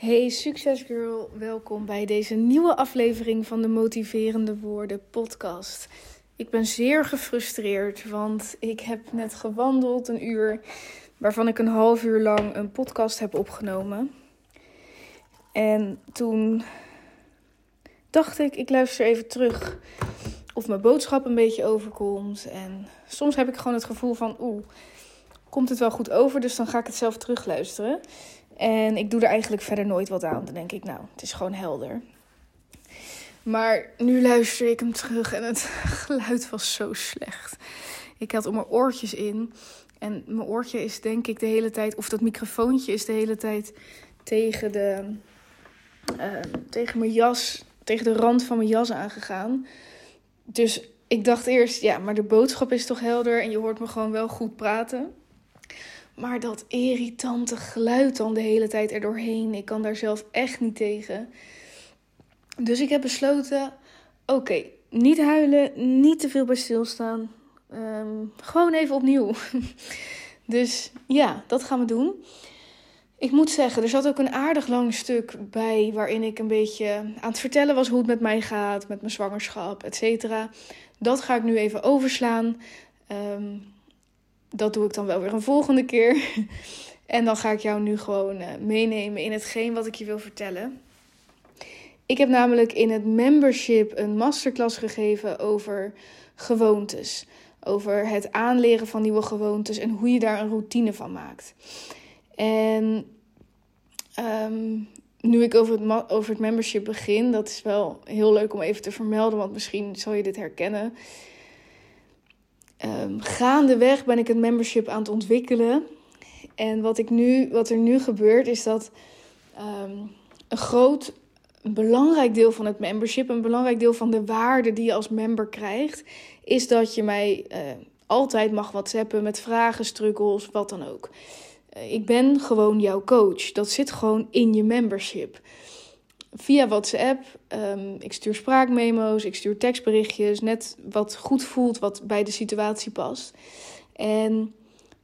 Hey succesgirl, welkom bij deze nieuwe aflevering van de Motiverende Woorden podcast. Ik ben zeer gefrustreerd, want ik heb net gewandeld een uur, waarvan ik een half uur lang een podcast heb opgenomen. En toen dacht ik, ik luister even terug of mijn boodschap een beetje overkomt. En soms heb ik gewoon het gevoel van, oeh, komt het wel goed over, dus dan ga ik het zelf terugluisteren. En ik doe er eigenlijk verder nooit wat aan. Dan denk ik, nou, het is gewoon helder. Maar nu luister ik hem terug en het geluid was zo slecht. Ik had om mijn oortjes in. En mijn oortje is denk ik de hele tijd, of dat microfoontje is de hele tijd tegen, de, uh, tegen mijn jas, tegen de rand van mijn jas aangegaan. Dus ik dacht eerst, ja, maar de boodschap is toch helder en je hoort me gewoon wel goed praten. Maar dat irritante geluid dan de hele tijd erdoorheen, ik kan daar zelf echt niet tegen. Dus ik heb besloten: oké, niet huilen, niet te veel bij stilstaan. Um, gewoon even opnieuw. dus ja, dat gaan we doen. Ik moet zeggen, er zat ook een aardig lang stuk bij waarin ik een beetje aan het vertellen was hoe het met mij gaat, met mijn zwangerschap, et. Dat ga ik nu even overslaan. Um, dat doe ik dan wel weer een volgende keer. en dan ga ik jou nu gewoon uh, meenemen in hetgeen wat ik je wil vertellen. Ik heb namelijk in het membership een masterclass gegeven over gewoontes. Over het aanleren van nieuwe gewoontes en hoe je daar een routine van maakt. En um, nu ik over het, over het membership begin, dat is wel heel leuk om even te vermelden, want misschien zal je dit herkennen. Um, gaandeweg ben ik het membership aan het ontwikkelen. En wat, ik nu, wat er nu gebeurt, is dat um, een groot, een belangrijk deel van het membership, een belangrijk deel van de waarde die je als member krijgt, is dat je mij uh, altijd mag whatsappen met vragen, struggles, wat dan ook. Uh, ik ben gewoon jouw coach. Dat zit gewoon in je membership via WhatsApp. Um, ik stuur spraakmemo's, ik stuur tekstberichtjes. Net wat goed voelt, wat bij de situatie past. En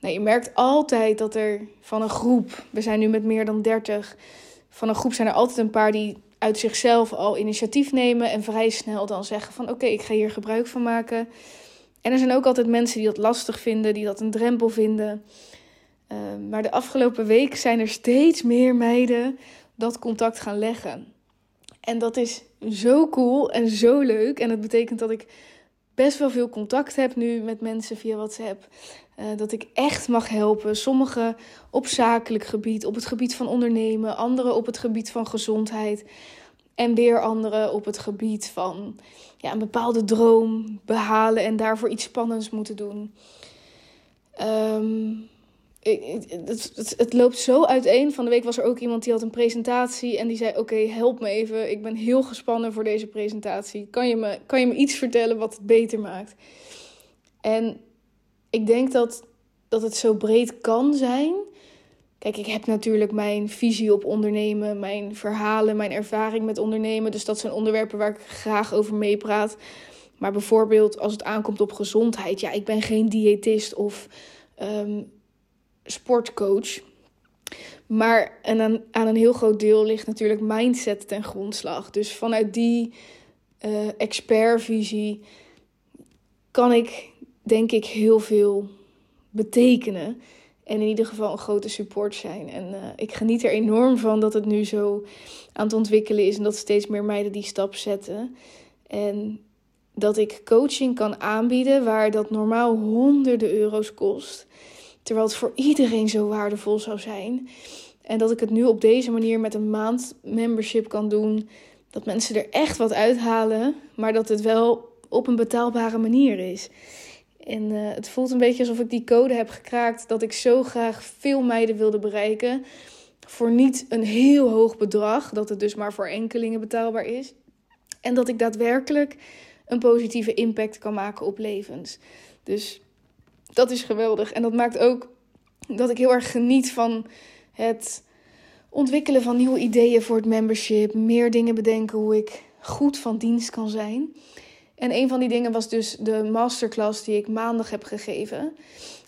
nou, je merkt altijd dat er van een groep, we zijn nu met meer dan 30, van een groep zijn er altijd een paar die uit zichzelf al initiatief nemen en vrij snel dan zeggen van oké, ik ga hier gebruik van maken. En er zijn ook altijd mensen die dat lastig vinden, die dat een drempel vinden. Uh, maar de afgelopen week zijn er steeds meer meiden dat contact gaan leggen. En dat is zo cool en zo leuk. En dat betekent dat ik best wel veel contact heb nu met mensen via WhatsApp. Uh, dat ik echt mag helpen. Sommigen op zakelijk gebied, op het gebied van ondernemen. Anderen op het gebied van gezondheid. En weer anderen op het gebied van ja, een bepaalde droom behalen en daarvoor iets spannends moeten doen. Um, het, het, loopt zo uiteen. Van de week was er ook iemand die had een presentatie en die zei: Oké, help me even. Ik ben heel gespannen voor deze presentatie. Kan je, me, kan je me iets vertellen wat het beter maakt? En ik denk dat, dat het zo breed kan zijn. Kijk, ik heb natuurlijk mijn visie op ondernemen, mijn verhalen, mijn ervaring met ondernemen. Dus dat zijn onderwerpen waar ik graag over meepraat. Maar bijvoorbeeld als het aankomt op gezondheid, ja, ik ben geen diëtist of um, sportcoach. Maar en aan, aan een heel groot deel ligt natuurlijk mindset ten grondslag. Dus vanuit die uh, expertvisie kan ik, denk ik, heel veel betekenen. En in ieder geval een grote support zijn. En uh, ik geniet er enorm van dat het nu zo aan het ontwikkelen is. En dat steeds meer meiden die stap zetten. En dat ik coaching kan aanbieden waar dat normaal honderden euro's kost. Terwijl het voor iedereen zo waardevol zou zijn. En dat ik het nu op deze manier met een maand membership kan doen. Dat mensen er echt wat uithalen, maar dat het wel op een betaalbare manier is. En uh, het voelt een beetje alsof ik die code heb gekraakt dat ik zo graag veel meiden wilde bereiken. Voor niet een heel hoog bedrag, dat het dus maar voor enkelingen betaalbaar is. En dat ik daadwerkelijk een positieve impact kan maken op levens. Dus dat is geweldig. En dat maakt ook dat ik heel erg geniet van het ontwikkelen van nieuwe ideeën voor het membership. Meer dingen bedenken hoe ik goed van dienst kan zijn. En een van die dingen was dus de masterclass die ik maandag heb gegeven.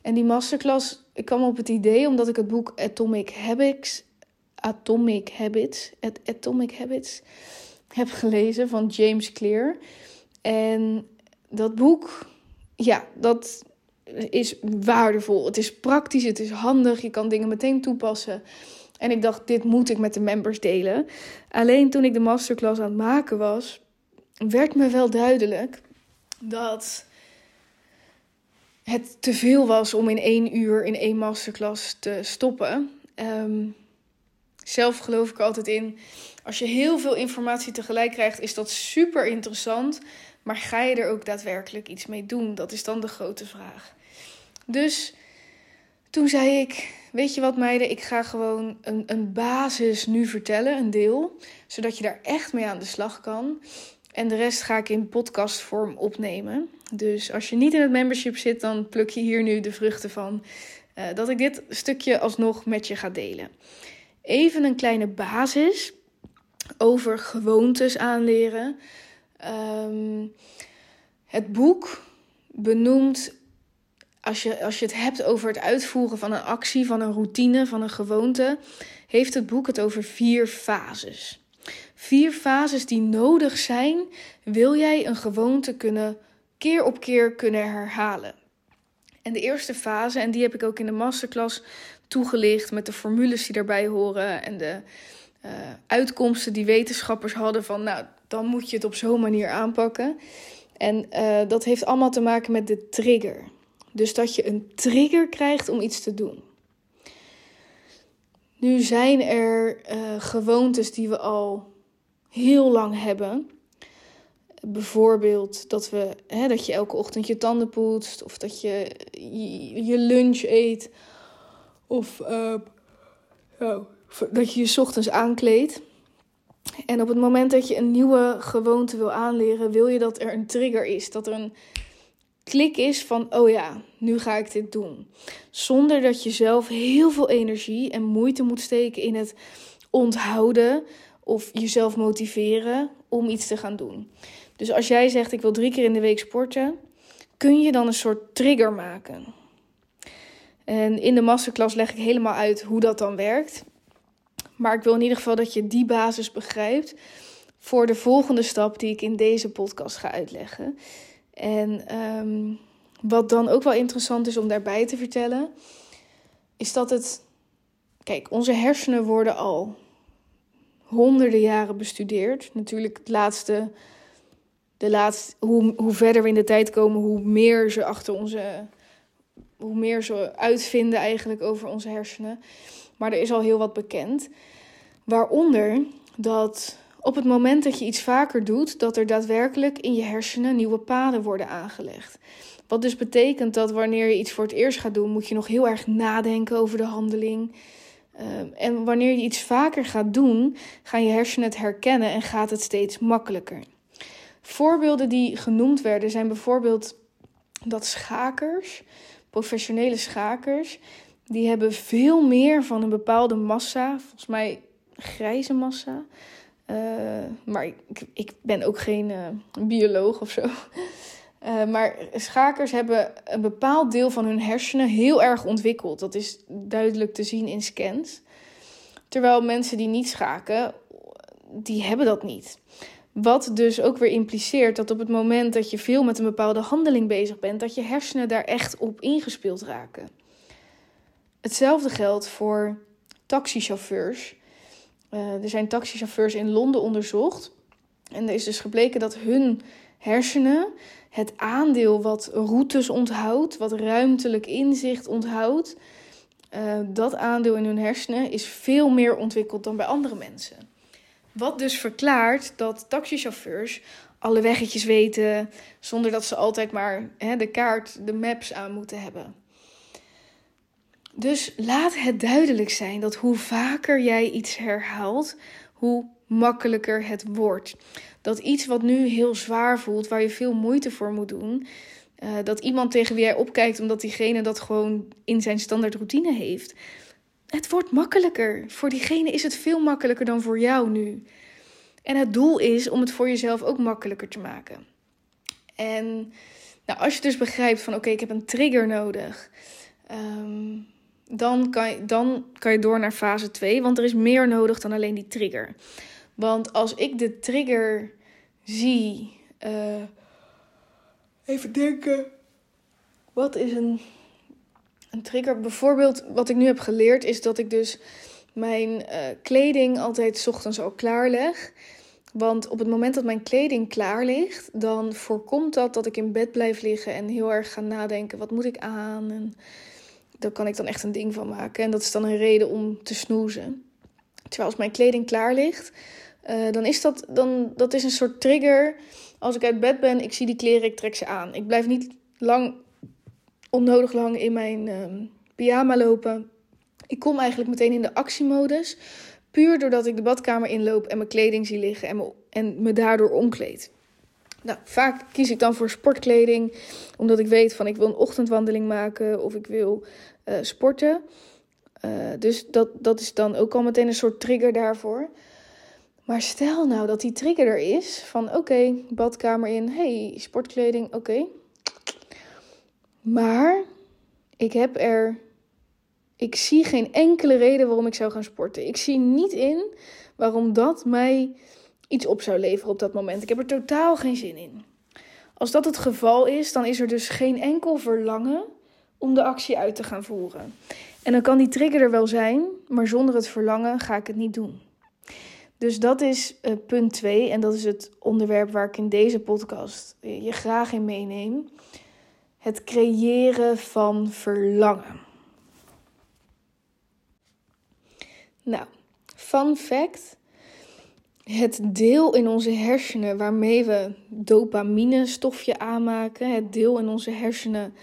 En die masterclass, ik kwam op het idee omdat ik het boek Atomic Habits Atomic Habits, Atomic Habits heb gelezen van James Clear. En dat boek, ja, dat is waardevol. Het is praktisch, het is handig, je kan dingen meteen toepassen. En ik dacht, dit moet ik met de members delen. Alleen toen ik de masterclass aan het maken was, werd me wel duidelijk dat het te veel was om in één uur in één masterclass te stoppen. Ehm, zelf geloof ik altijd in, als je heel veel informatie tegelijk krijgt, is dat super interessant. Maar ga je er ook daadwerkelijk iets mee doen? Dat is dan de grote vraag. Dus toen zei ik, weet je wat meiden, ik ga gewoon een, een basis nu vertellen, een deel. Zodat je daar echt mee aan de slag kan. En de rest ga ik in podcastvorm opnemen. Dus als je niet in het membership zit, dan pluk je hier nu de vruchten van. Uh, dat ik dit stukje alsnog met je ga delen. Even een kleine basis over gewoontes aanleren. Um, het boek benoemt, als je, als je het hebt over het uitvoeren van een actie, van een routine, van een gewoonte, heeft het boek het over vier fases. Vier fases die nodig zijn, wil jij een gewoonte kunnen keer op keer kunnen herhalen. En de eerste fase, en die heb ik ook in de masterclass toegelicht met de formules die daarbij horen en de uh, uitkomsten die wetenschappers hadden van, nou, dan moet je het op zo'n manier aanpakken. En uh, dat heeft allemaal te maken met de trigger. Dus dat je een trigger krijgt om iets te doen. Nu zijn er uh, gewoontes die we al heel lang hebben. Bijvoorbeeld dat, we, hè, dat je elke ochtend je tanden poetst, of dat je je, lunch eet, of uh, oh, dat je je ochtends aankleedt. En op het moment dat je een nieuwe gewoonte wil aanleren, wil je dat er een trigger is. Dat er een klik is van, oh ja, nu ga ik dit doen. Zonder dat je zelf heel veel energie en moeite moet steken in het onthouden of jezelf motiveren om iets te gaan doen. Dus als jij zegt, ik wil drie keer in de week sporten, kun je dan een soort trigger maken. En in de masterclass leg ik helemaal uit hoe dat dan werkt. Maar ik wil in ieder geval dat je die basis begrijpt voor de volgende stap die ik in deze podcast ga uitleggen. En ehm, wat dan ook wel interessant is om daarbij te vertellen, is dat het. Kijk, onze hersenen worden al honderden jaren bestudeerd. Natuurlijk, het laatste, de laatste, hoe, hoe verder we in de tijd komen, hoe meer ze achter onze. Hoe meer ze uitvinden eigenlijk over onze hersenen. Maar er is al heel wat bekend. Waaronder dat op het moment dat je iets vaker doet, dat er daadwerkelijk in je hersenen nieuwe paden worden aangelegd. Wat dus betekent dat wanneer je iets voor het eerst gaat doen, moet je nog heel erg nadenken over de handeling. Ehm, en wanneer je iets vaker gaat doen, gaan je hersenen het herkennen en gaat het steeds makkelijker. Voorbeelden die genoemd werden zijn bijvoorbeeld dat schakers, professionele schakers, die hebben veel meer van een bepaalde massa, volgens mij grijze massa. Uh, maar ik, ik ben ook geen uh, bioloog of zo. Uh, maar schakers hebben een bepaald deel van hun hersenen heel erg ontwikkeld. Dat is duidelijk te zien in scans. Terwijl mensen die niet schaken, die hebben dat niet. Wat dus ook weer impliceert dat op het moment dat je veel met een bepaalde handeling bezig bent, dat je hersenen daar echt op ingespeeld raken. Hetzelfde geldt voor taxichauffeurs. Uh, er zijn taxichauffeurs in Londen onderzocht. En er is dus gebleken dat hun hersenen het aandeel wat routes onthoudt, wat ruimtelijk inzicht onthoudt, uh, dat aandeel in hun hersenen is veel meer ontwikkeld dan bij andere mensen. Wat dus verklaart dat taxichauffeurs alle weggetjes weten zonder dat ze altijd maar de kaart, de maps aan moeten hebben. Dus laat het duidelijk zijn dat hoe vaker jij iets herhaalt, hoe makkelijker het wordt. Dat iets wat nu heel zwaar voelt, waar je veel moeite voor moet doen, uh, dat iemand tegen wie jij opkijkt omdat diegene dat gewoon in zijn standaard routine heeft. Het wordt makkelijker. Voor diegene is het veel makkelijker dan voor jou nu. En het doel is om het voor jezelf ook makkelijker te maken. En nou, als je dus begrijpt van oké, ik heb een trigger nodig. Um, dan kan, je, dan kan je door naar fase 2. Want er is meer nodig dan alleen die trigger. Want als ik de trigger zie. Uh, even denken. Wat is een, een trigger? Bijvoorbeeld, wat ik nu heb geleerd, is dat ik dus mijn uh, kleding altijd ochtends al klaarleg. Want op het moment dat mijn kleding klaar ligt, dan voorkomt dat dat ik in bed blijf liggen en heel erg ga nadenken: wat moet ik aan? En daar kan ik dan echt een ding van maken. En dat is dan een reden om te snoezen. Terwijl als mijn kleding klaar ligt, uh, dan is dat, dan, dat is een soort trigger. Als ik uit bed ben, ik zie die kleren, ik trek ze aan. Ik blijf niet lang, onnodig lang in mijn uh, pyjama lopen. Ik kom eigenlijk meteen in de actiemodus. Puur doordat ik de badkamer inloop en mijn kleding zie liggen en me, en me daardoor omkleed. Nou, vaak kies ik dan voor sportkleding, omdat ik weet van ik wil een ochtendwandeling maken of ik wil uh, sporten. Uh, dus dat, dat is dan ook al meteen een soort trigger daarvoor. Maar stel nou dat die trigger er is van oké, badkamer in, hey, sportkleding, oké. Maar ik heb er ik zie geen enkele reden waarom ik zou gaan sporten. Ik zie niet in waarom dat mij iets op zou leveren op dat moment. Ik heb er totaal geen zin in. Als dat het geval is, dan is er dus geen enkel verlangen om de actie uit te gaan voeren. En dan kan die trigger er wel zijn, maar zonder het verlangen ga ik het niet doen. Dus dat is uh, punt 2 en dat is het onderwerp waar ik in deze podcast je graag in meeneem. Het creëren van verlangen. Nou, fun fact. Het deel in onze hersenen waarmee we dopamine stofje aanmaken, het deel in onze hersenen,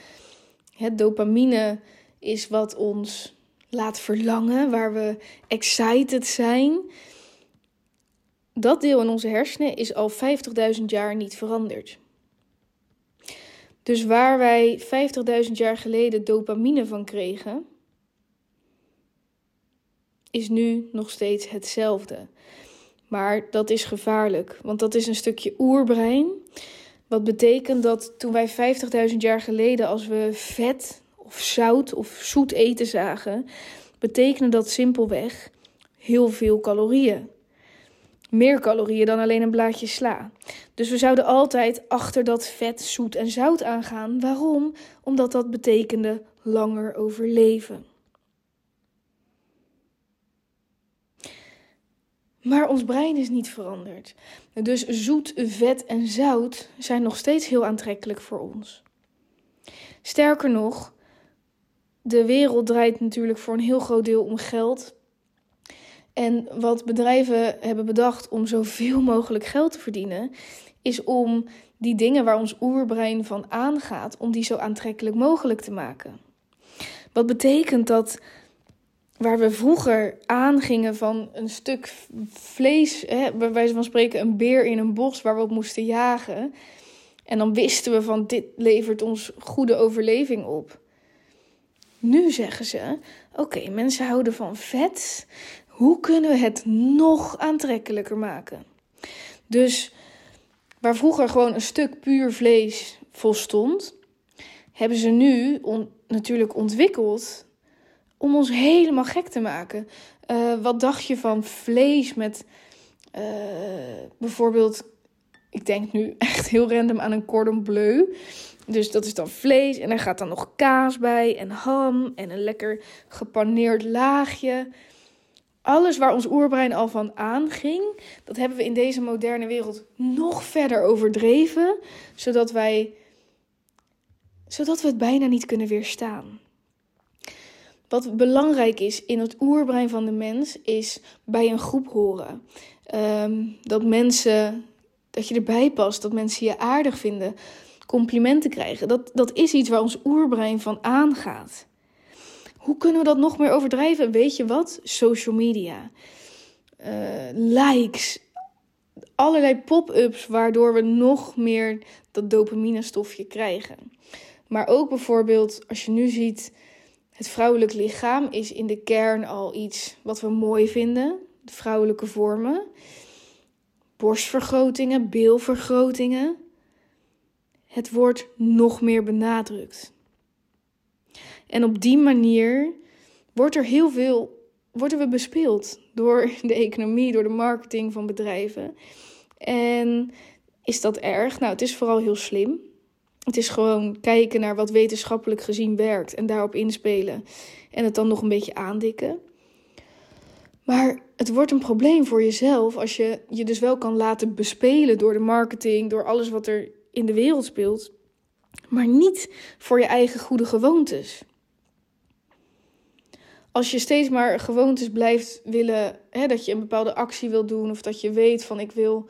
het dopamine is wat ons laat verlangen, waar we excited zijn. Dat deel in onze hersenen is al 50.000 jaar niet veranderd. Dus waar wij 50.000 jaar geleden dopamine van kregen, is nu nog steeds hetzelfde. Maar dat is gevaarlijk, want dat is een stukje oerbrein. Wat betekent dat toen wij 50.000 jaar geleden, als we vet of zout of zoet eten zagen, betekende dat simpelweg heel veel calorieën. Meer calorieën dan alleen een blaadje sla. Dus we zouden altijd achter dat vet, zoet en zout aangaan. Waarom? Omdat dat betekende langer overleven. Maar ons brein is niet veranderd. Dus zoet, vet en zout zijn nog steeds heel aantrekkelijk voor ons. Sterker nog, de wereld draait natuurlijk voor een heel groot deel om geld. En wat bedrijven hebben bedacht om zoveel mogelijk geld te verdienen, is om die dingen waar ons oerbrein van aangaat, om die zo aantrekkelijk mogelijk te maken. Wat betekent dat waar we vroeger aangingen van een stuk vlees, hè, bij wijze van spreken een beer in een bos waar we op moesten jagen. En dan wisten we van dit levert ons goede overleving op. Nu zeggen ze: oké, mensen houden van vet. Hoe kunnen we het nog aantrekkelijker maken? Dus waar vroeger gewoon een stuk puur vlees volstond, hebben ze nu natuurlijk ontwikkeld om ons helemaal gek te maken. Uh, wat dacht je van vlees met uh, bijvoorbeeld, ik denk nu echt heel random aan een cordon bleu. Dus dat is dan vlees en er gaat dan nog kaas bij en ham en een lekker gepaneerd laagje. Alles waar ons oerbrein al van aanging, dat hebben we in deze moderne wereld nog verder overdreven, zodat wij zodat we het bijna niet kunnen weerstaan. Wat belangrijk is in het oerbrein van de mens, is bij een groep horen. Ehm, dat mensen, dat je erbij past, dat mensen je aardig vinden, complimenten krijgen. Dat, dat is iets waar ons oerbrein van aangaat. Hoe kunnen we dat nog meer overdrijven? Weet je wat? Social media. Uh, likes. Allerlei pop-ups waardoor we nog meer dat dopamine stofje krijgen. Maar ook bijvoorbeeld als je nu ziet het vrouwelijk lichaam is in de kern al iets wat we mooi vinden. De vrouwelijke vormen. Borstvergrotingen, beelvergrotingen. Het wordt nog meer benadrukt. En op die manier wordt er heel veel, worden we bespeeld door de economie, door de marketing van bedrijven. En is dat erg? Nou, het is vooral heel slim. Het is gewoon kijken naar wat wetenschappelijk gezien werkt en daarop inspelen. En het dan nog een beetje aandikken. Maar het wordt een probleem voor jezelf als je je dus wel kan laten bespelen door de marketing, door alles wat er in de wereld speelt, maar niet voor je eigen goede gewoontes. Als je steeds maar gewoontes blijft willen, hè, dat je een bepaalde actie wil doen of dat je weet van ik wil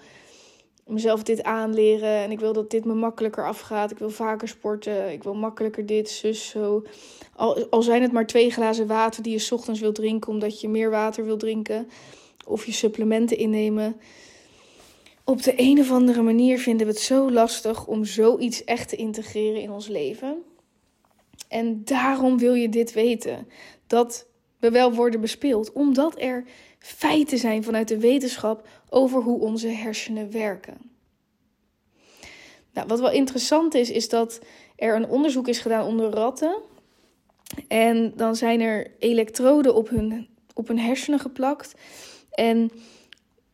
mezelf dit aanleren en ik wil dat dit me makkelijker afgaat. Ik wil vaker sporten, ik wil makkelijker dit, zus, zo. Al, al zijn het maar twee glazen water die je ochtends wil drinken omdat je meer water wil drinken of je supplementen innemen. Op de een of andere manier vinden we het zo lastig om zoiets echt te integreren in ons leven. En daarom wil je dit weten. Dat we wel worden bespeeld, omdat er feiten zijn vanuit de wetenschap over hoe onze hersenen werken. Nou, wat wel interessant is, is dat er een onderzoek is gedaan onder ratten. En dan zijn er elektroden op hun, op hun hersenen geplakt. En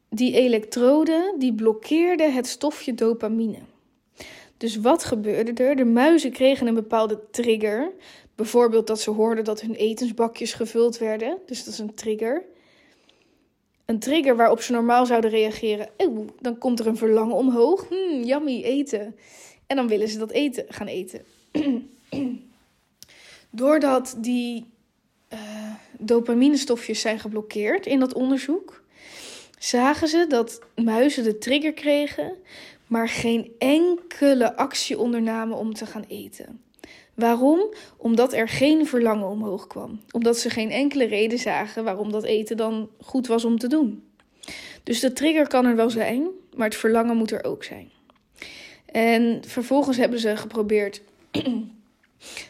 die elektroden die blokkeerden het stofje dopamine. Dus wat gebeurde er? De muizen kregen een bepaalde trigger. Bijvoorbeeld dat ze hoorden dat hun etensbakjes gevuld werden. Dus dat is een trigger. Een trigger waarop ze normaal zouden reageren. Dan komt er een verlangen omhoog. Hmm, yummy, eten. En dan willen ze dat eten gaan eten. Doordat die uh, dopaminestofjes zijn geblokkeerd in dat onderzoek, zagen ze dat muizen de trigger kregen, maar geen enkele actie ondernamen om te gaan eten. Waarom? Omdat er geen verlangen omhoog kwam. Omdat ze geen enkele reden zagen waarom dat eten dan goed was om te doen. Dus de trigger kan er wel zijn, maar het verlangen moet er ook zijn. En vervolgens hebben ze geprobeerd.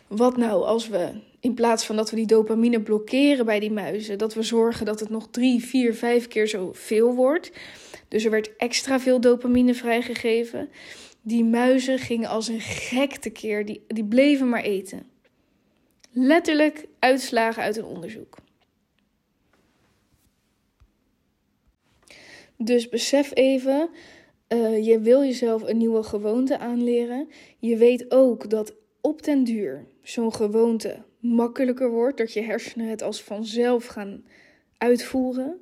wat nou als we in plaats van dat we die dopamine blokkeren bij die muizen, dat we zorgen dat het nog drie, vier, vijf keer zo veel wordt. Dus er werd extra veel dopamine vrijgegeven. Die muizen gingen als een gek tekeer. Die, die bleven maar eten. Letterlijk uitslagen uit een onderzoek. Dus besef even, uh, je wil jezelf een nieuwe gewoonte aanleren. Je weet ook dat op den duur zo'n gewoonte makkelijker wordt, dat je hersenen het als vanzelf gaan uitvoeren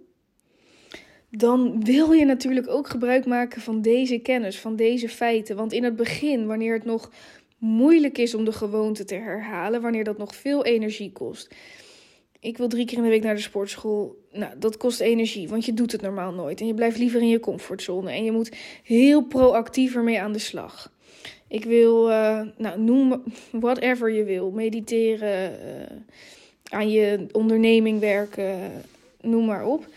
dan wil je natuurlijk ook gebruik maken van deze kennis, van deze feiten. Want in het begin, wanneer het nog moeilijk is om de gewoonte te herhalen, wanneer dat nog veel energie kost. Ik wil drie keer in de week naar de sportschool. Nou, dat kost energie, want je doet het normaal nooit. En je blijft liever in je comfortzone. En je moet heel proactief ermee aan de slag. Ik wil, uh, nou, noem whatever je wil. Mediteren, uh, aan je onderneming werken, noem maar op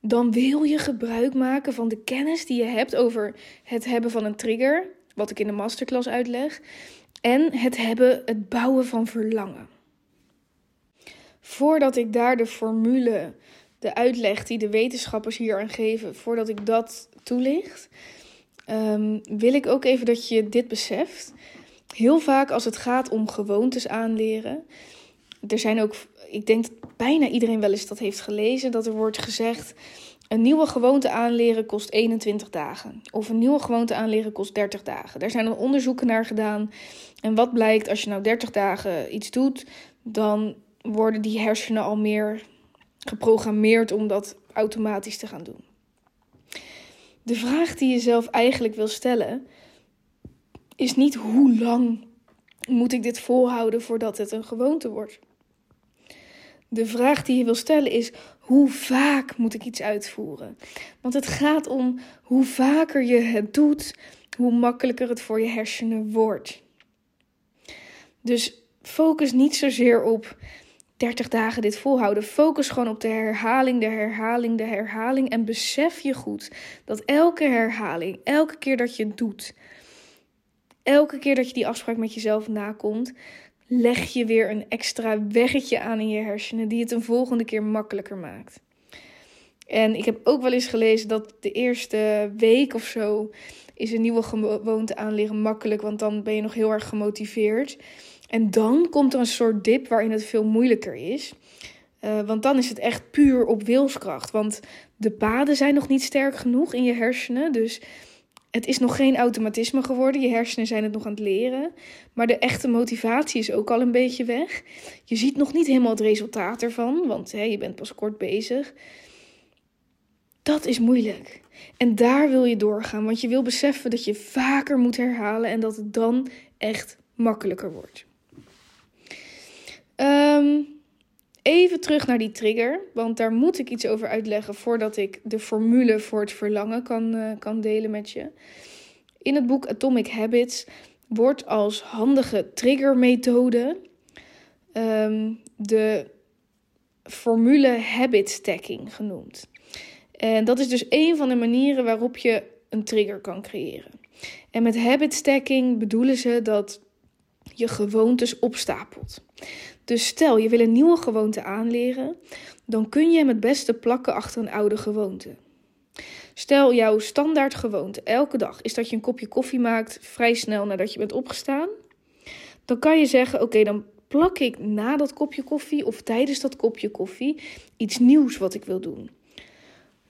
dan wil je gebruik maken van de kennis die je hebt over het hebben van een trigger, wat ik in de masterclass uitleg, en het hebben, het bouwen van verlangen. Voordat ik daar de formule, de uitleg die de wetenschappers hier aan geven, voordat ik dat toelicht, um, wil ik ook even dat je dit beseft. Heel vaak als het gaat om gewoontes aanleren, er zijn ook, ik denk bijna iedereen wel eens dat heeft gelezen, dat er wordt gezegd: een nieuwe gewoonte aanleren kost 21 dagen. Of een nieuwe gewoonte aanleren kost 30 dagen. Daar zijn dan onderzoeken naar gedaan. En wat blijkt, als je nou 30 dagen iets doet, dan worden die hersenen al meer geprogrammeerd om dat automatisch te gaan doen. De vraag die je zelf eigenlijk wil stellen, is niet hoe lang moet ik dit volhouden voordat het een gewoonte wordt. De vraag die je wil stellen is: hoe vaak moet ik iets uitvoeren? Want het gaat om hoe vaker je het doet, hoe makkelijker het voor je hersenen wordt. Dus focus niet zozeer op 30 dagen dit volhouden. Focus gewoon op de herhaling, de herhaling, de herhaling. En besef je goed dat elke herhaling, elke keer dat je het doet, elke keer dat je die afspraak met jezelf nakomt, leg je weer een extra weggetje aan in je hersenen die het een volgende keer makkelijker maakt. En ik heb ook wel eens gelezen dat de eerste week of zo is een nieuwe gewoonte aanleren makkelijk, want dan ben je nog heel erg gemotiveerd. En dan komt er een soort dip waarin het veel moeilijker is. Uh, want dan is het echt puur op wilskracht. Want de paden zijn nog niet sterk genoeg in je hersenen. Dus het is nog geen automatisme geworden. Je hersenen zijn het nog aan het leren. Maar de echte motivatie is ook al een beetje weg. Je ziet nog niet helemaal het resultaat ervan. Want hè, je bent pas kort bezig. Dat is moeilijk. En daar wil je doorgaan. Want je wil beseffen dat je vaker moet herhalen. En dat het dan echt makkelijker wordt. Um, Even terug naar die trigger, want daar moet ik iets over uitleggen voordat ik de formule voor het verlangen kan, uh, kan delen met je. In het boek Atomic Habits wordt als handige triggermethode um, de formule habit stacking genoemd. En dat is dus een van de manieren waarop je een trigger kan creëren. En met habit stacking bedoelen ze dat je gewoontes opstapelt. Dus stel je wil een nieuwe gewoonte aanleren, dan kun je hem het beste plakken achter een oude gewoonte. Stel jouw standaard gewoonte elke dag is dat je een kopje koffie maakt vrij snel nadat je bent opgestaan. Dan kan je zeggen: Oké, dan plak ik na dat kopje koffie of tijdens dat kopje koffie iets nieuws wat ik wil doen.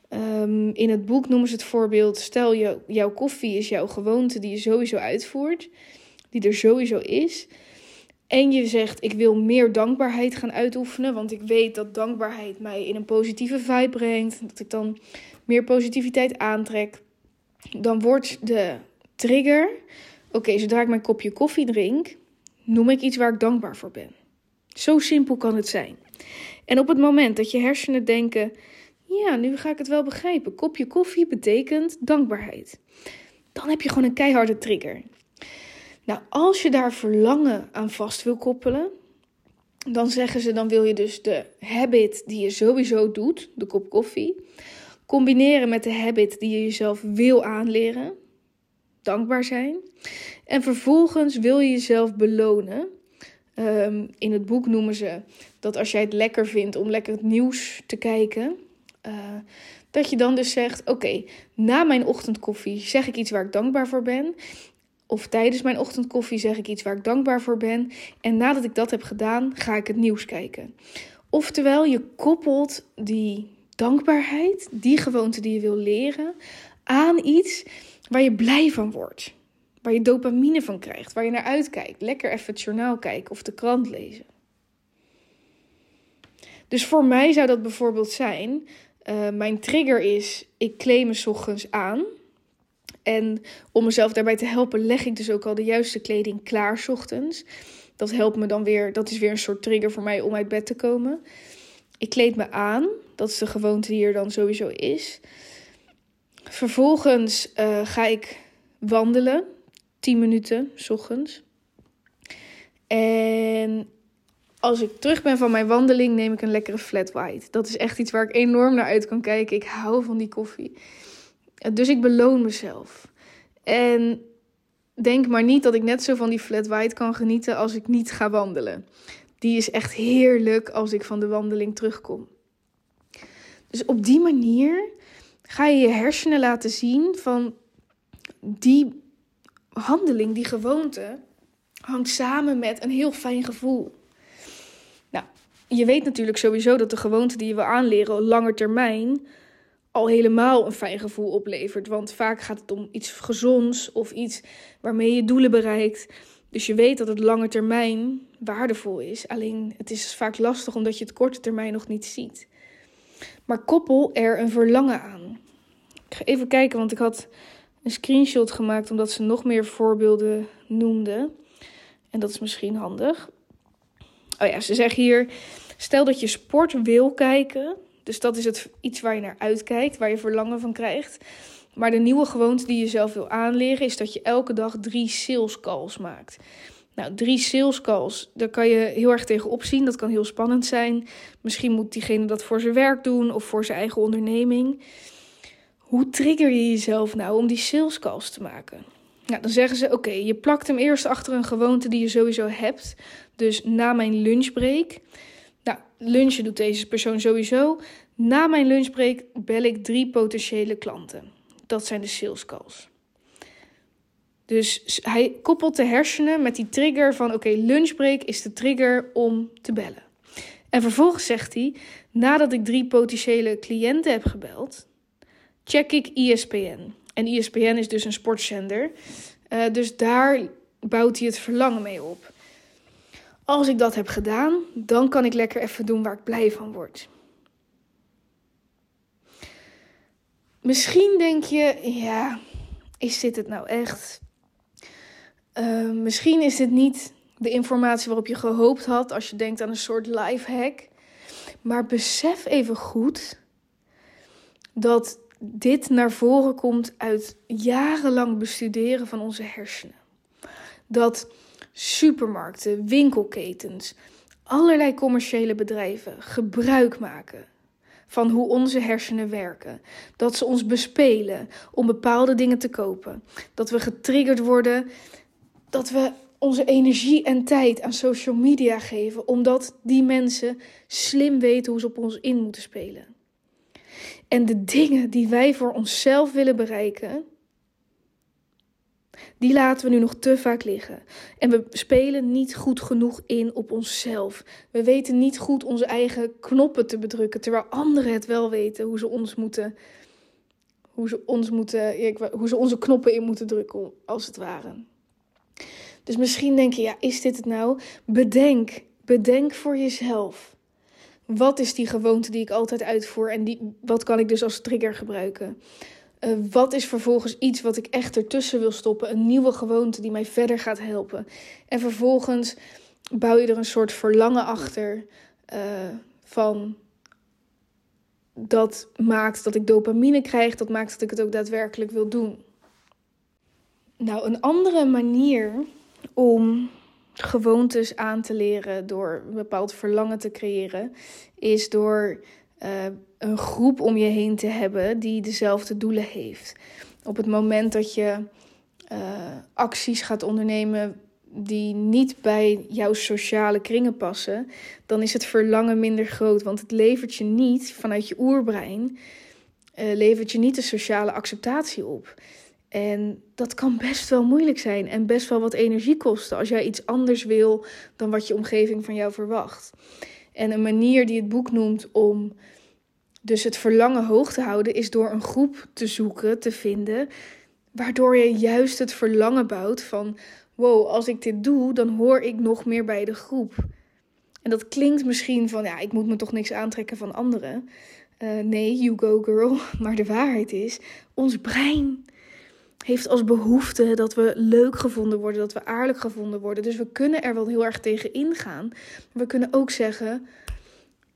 Ehm, in het boek noemen ze het voorbeeld: stel jouw koffie is jouw gewoonte die je sowieso uitvoert, die er sowieso is. En je zegt, ik wil meer dankbaarheid gaan uitoefenen, want ik weet dat dankbaarheid mij in een positieve vibe brengt, dat ik dan meer positiviteit aantrek. Dan wordt de trigger, oké, zodra ik mijn kopje koffie drink, noem ik iets waar ik dankbaar voor ben. Zo simpel kan het zijn. En op het moment dat je hersenen denken, ja, nu ga ik het wel begrijpen, kopje koffie betekent dankbaarheid. Dan heb je gewoon een keiharde trigger. Nou, als je daar verlangen aan vast wil koppelen, dan zeggen ze, dan wil je dus de habit die je sowieso doet, de kop koffie, combineren met de habit die je jezelf wil aanleren, dankbaar zijn. En vervolgens wil je jezelf belonen. Ehm, in het boek noemen ze dat als jij het lekker vindt om lekker het nieuws te kijken, uh, dat je dan dus zegt: Oké, na mijn ochtendkoffie zeg ik iets waar ik dankbaar voor ben. Of tijdens mijn ochtendkoffie zeg ik iets waar ik dankbaar voor ben. En nadat ik dat heb gedaan, ga ik het nieuws kijken. Oftewel, je koppelt die dankbaarheid, die gewoonte die je wil leren, aan iets waar je blij van wordt. Waar je dopamine van krijgt, waar je naar uitkijkt. Lekker even het journaal kijken of de krant lezen. Dus voor mij zou dat bijvoorbeeld zijn: uh, mijn trigger is, ik kleed me ochtends aan. En om mezelf daarbij te helpen, leg ik dus ook al de juiste kleding klaar ochtends. Dat helpt me dan weer, dat is weer een soort trigger voor mij om uit bed te komen. Ik kleed me aan, dat is de gewoonte die er dan sowieso is. Vervolgens uh, ga ik wandelen, 10 minuten s ochtends. En als ik terug ben van mijn wandeling, neem ik een lekkere flat white. Dat is echt iets waar ik enorm naar uit kan kijken. Ik hou van die koffie. Dus ik beloon mezelf. En denk maar niet dat ik net zo van die flat white kan genieten als ik niet ga wandelen. Die is echt heerlijk als ik van de wandeling terugkom. Dus op die manier ga je je hersenen laten zien van die handeling, die gewoonte, hangt samen met een heel fijn gevoel. Nou, je weet natuurlijk sowieso dat de gewoonte die je wil aanleren, langer termijn, al helemaal een fijn gevoel oplevert. Want vaak gaat het om iets gezonds of iets waarmee je doelen bereikt. Dus je weet dat het lange termijn waardevol is. Alleen het is vaak lastig omdat je het korte termijn nog niet ziet. Maar koppel er een verlangen aan. Ik ga even kijken, want ik had een screenshot gemaakt omdat ze nog meer voorbeelden noemden. En dat is misschien handig. Oh ja, ze zeggen hier: stel dat je sport wil kijken dus dat is het, iets waar je naar uitkijkt, waar je verlangen van krijgt. Maar de nieuwe gewoonte die je zelf wil aanleren is dat je elke dag drie sales calls maakt. Nou, drie sales calls, daar kan je heel erg tegen opzien. Dat kan heel spannend zijn. Misschien moet diegene dat voor zijn werk doen of voor zijn eigen onderneming. Hoe trigger je jezelf nou om die sales calls te maken? Nou, dan zeggen ze: Oké, je plakt hem eerst achter een gewoonte die je sowieso hebt. Dus na mijn lunchbreak lunchen doet deze persoon sowieso. Na mijn lunchbreak bel ik drie potentiële klanten. Dat zijn de sales calls. Dus hij koppelt de hersenen met die trigger van: oké, lunchbreak is de trigger om te bellen. En vervolgens zegt hij: nadat ik drie potentiële cliënten heb gebeld, check ik ESPN. En ESPN is dus een sportzender. Uh, dus daar bouwt hij het verlangen mee op. Als ik dat heb gedaan, dan kan ik lekker even doen waar ik blij van word. Misschien denk je, ja, is dit het nou echt? Uh, misschien is dit niet de informatie waarop je gehoopt had als je denkt aan een soort life hack. Maar besef even goed dat dit naar voren komt uit jarenlang bestuderen van onze hersenen. Dat supermarkten, winkelketens, allerlei commerciële bedrijven gebruik maken van hoe onze hersenen werken. Dat ze ons bespelen om bepaalde dingen te kopen. Dat we getriggerd worden. Dat we onze energie en tijd aan social media geven, omdat die mensen slim weten hoe ze op ons in moeten spelen. En de dingen die wij voor onszelf willen bereiken, die laten we nu nog te vaak liggen. En we spelen niet goed genoeg in op onszelf. We weten niet goed onze eigen knoppen te bedrukken, terwijl anderen het wel weten hoe ze ons moeten. Hoe ze, ons moeten, hoe ze onze knoppen in moeten drukken, als het ware. Dus misschien denk je, ja, is dit het nou? Bedenk, bedenk voor jezelf. Wat is die gewoonte die ik altijd uitvoer en die, wat kan ik dus als trigger gebruiken? Uh, wat is vervolgens iets wat ik echt ertussen wil stoppen? Een nieuwe gewoonte die mij verder gaat helpen. En vervolgens bouw je er een soort verlangen achter uh, van dat maakt dat ik dopamine krijg, dat maakt dat ik het ook daadwerkelijk wil doen. Nou, een andere manier om gewoontes aan te leren door een bepaald verlangen te creëren, is door uh, een groep om je heen te hebben die dezelfde doelen heeft. Op het moment dat je uh, acties gaat ondernemen die niet bij jouw sociale kringen passen, dan is het verlangen minder groot. Want het levert je niet vanuit je oerbrein, uh, levert je niet de sociale acceptatie op. En dat kan best wel moeilijk zijn en best wel wat energie kosten als jij iets anders wil dan wat je omgeving van jou verwacht. En een manier die het boek noemt om dus het verlangen hoog te houden, is door een groep te zoeken, te vinden, waardoor je juist het verlangen bouwt van: wow, als ik dit doe, dan hoor ik nog meer bij de groep. En dat klinkt misschien van: ja, ik moet me toch niks aantrekken van anderen. Uh, nee, you go girl. Maar de waarheid is: ons brein heeft als behoefte dat we leuk gevonden worden, dat we aardig gevonden worden. Dus we kunnen er wel heel erg tegen ingaan. We kunnen ook zeggen: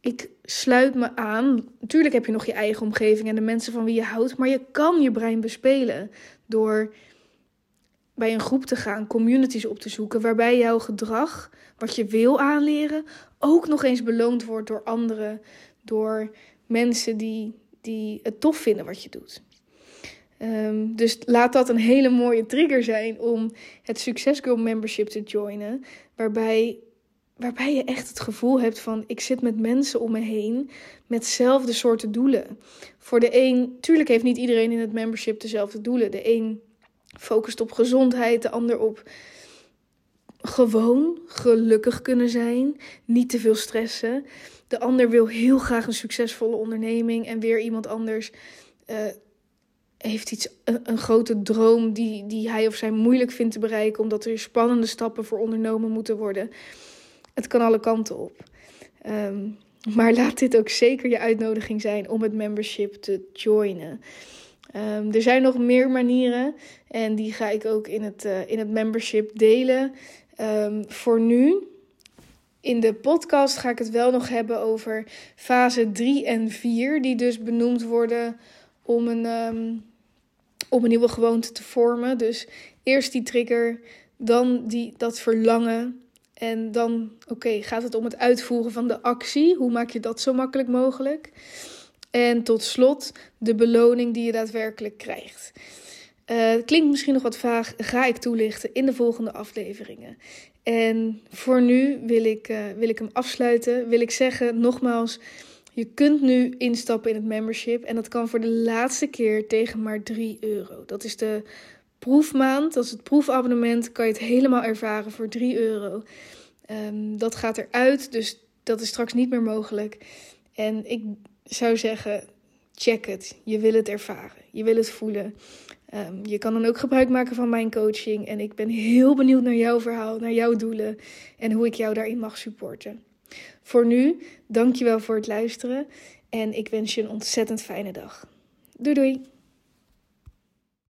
ik sluit me aan. Natuurlijk heb je nog je eigen omgeving en de mensen van wie je houdt, maar je kan je brein bespelen door bij een groep te gaan, communities op te zoeken, waarbij jouw gedrag, wat je wil aanleren, ook nog eens beloond wordt door anderen, door mensen die, die het tof vinden wat je doet. Um, dus laat dat een hele mooie trigger zijn om het Success Girl membership te joinen. Waarbij, waarbij je echt het gevoel hebt van ik zit met mensen om me heen met dezelfde soorten doelen. Voor de een, tuurlijk heeft niet iedereen in het membership dezelfde doelen. De een focust op gezondheid, de ander op gewoon gelukkig kunnen zijn, niet te veel stressen. De ander wil heel graag een succesvolle onderneming en weer iemand anders uh, heeft iets, een, een, grote droom die, die hij of zij moeilijk vindt te bereiken, omdat er spannende stappen voor ondernomen moeten worden. Het kan alle kanten op. Um, maar laat dit ook zeker je uitnodiging zijn om het membership te joinen. Um, er zijn nog meer manieren en die ga ik ook in het, uh, in het membership delen. Um, voor nu, in de podcast ga ik het wel nog hebben over fase 3 en 4, die dus benoemd worden om een, om een nieuwe gewoonte te vormen. Dus eerst die trigger, dan die, dat verlangen. En dan, oké, gaat het om het uitvoeren van de actie. Hoe maak je dat zo makkelijk mogelijk? En tot slot de beloning die je daadwerkelijk krijgt. Uh, klinkt misschien nog wat vaag, ga ik toelichten in de volgende afleveringen. En voor nu wil ik, uh, wil ik hem afsluiten. Wil ik zeggen, nogmaals, je kunt nu instappen in het membership en dat kan voor de laatste keer tegen maar 3 euro. Dat is de proefmaand, dat het proefabonnement, kan je het helemaal ervaren voor 3 euro. Ehm, dat gaat eruit, dus dat is straks niet meer mogelijk. En ik zou zeggen, check het. Je wil het ervaren, je wil het voelen. Ehm, je kan dan ook gebruik maken van mijn coaching. En ik ben heel benieuwd naar jouw verhaal, naar jouw doelen en hoe ik jou daarin mag supporten. Voor nu, dankjewel voor het luisteren en ik wens je een ontzettend fijne dag. Doei doei!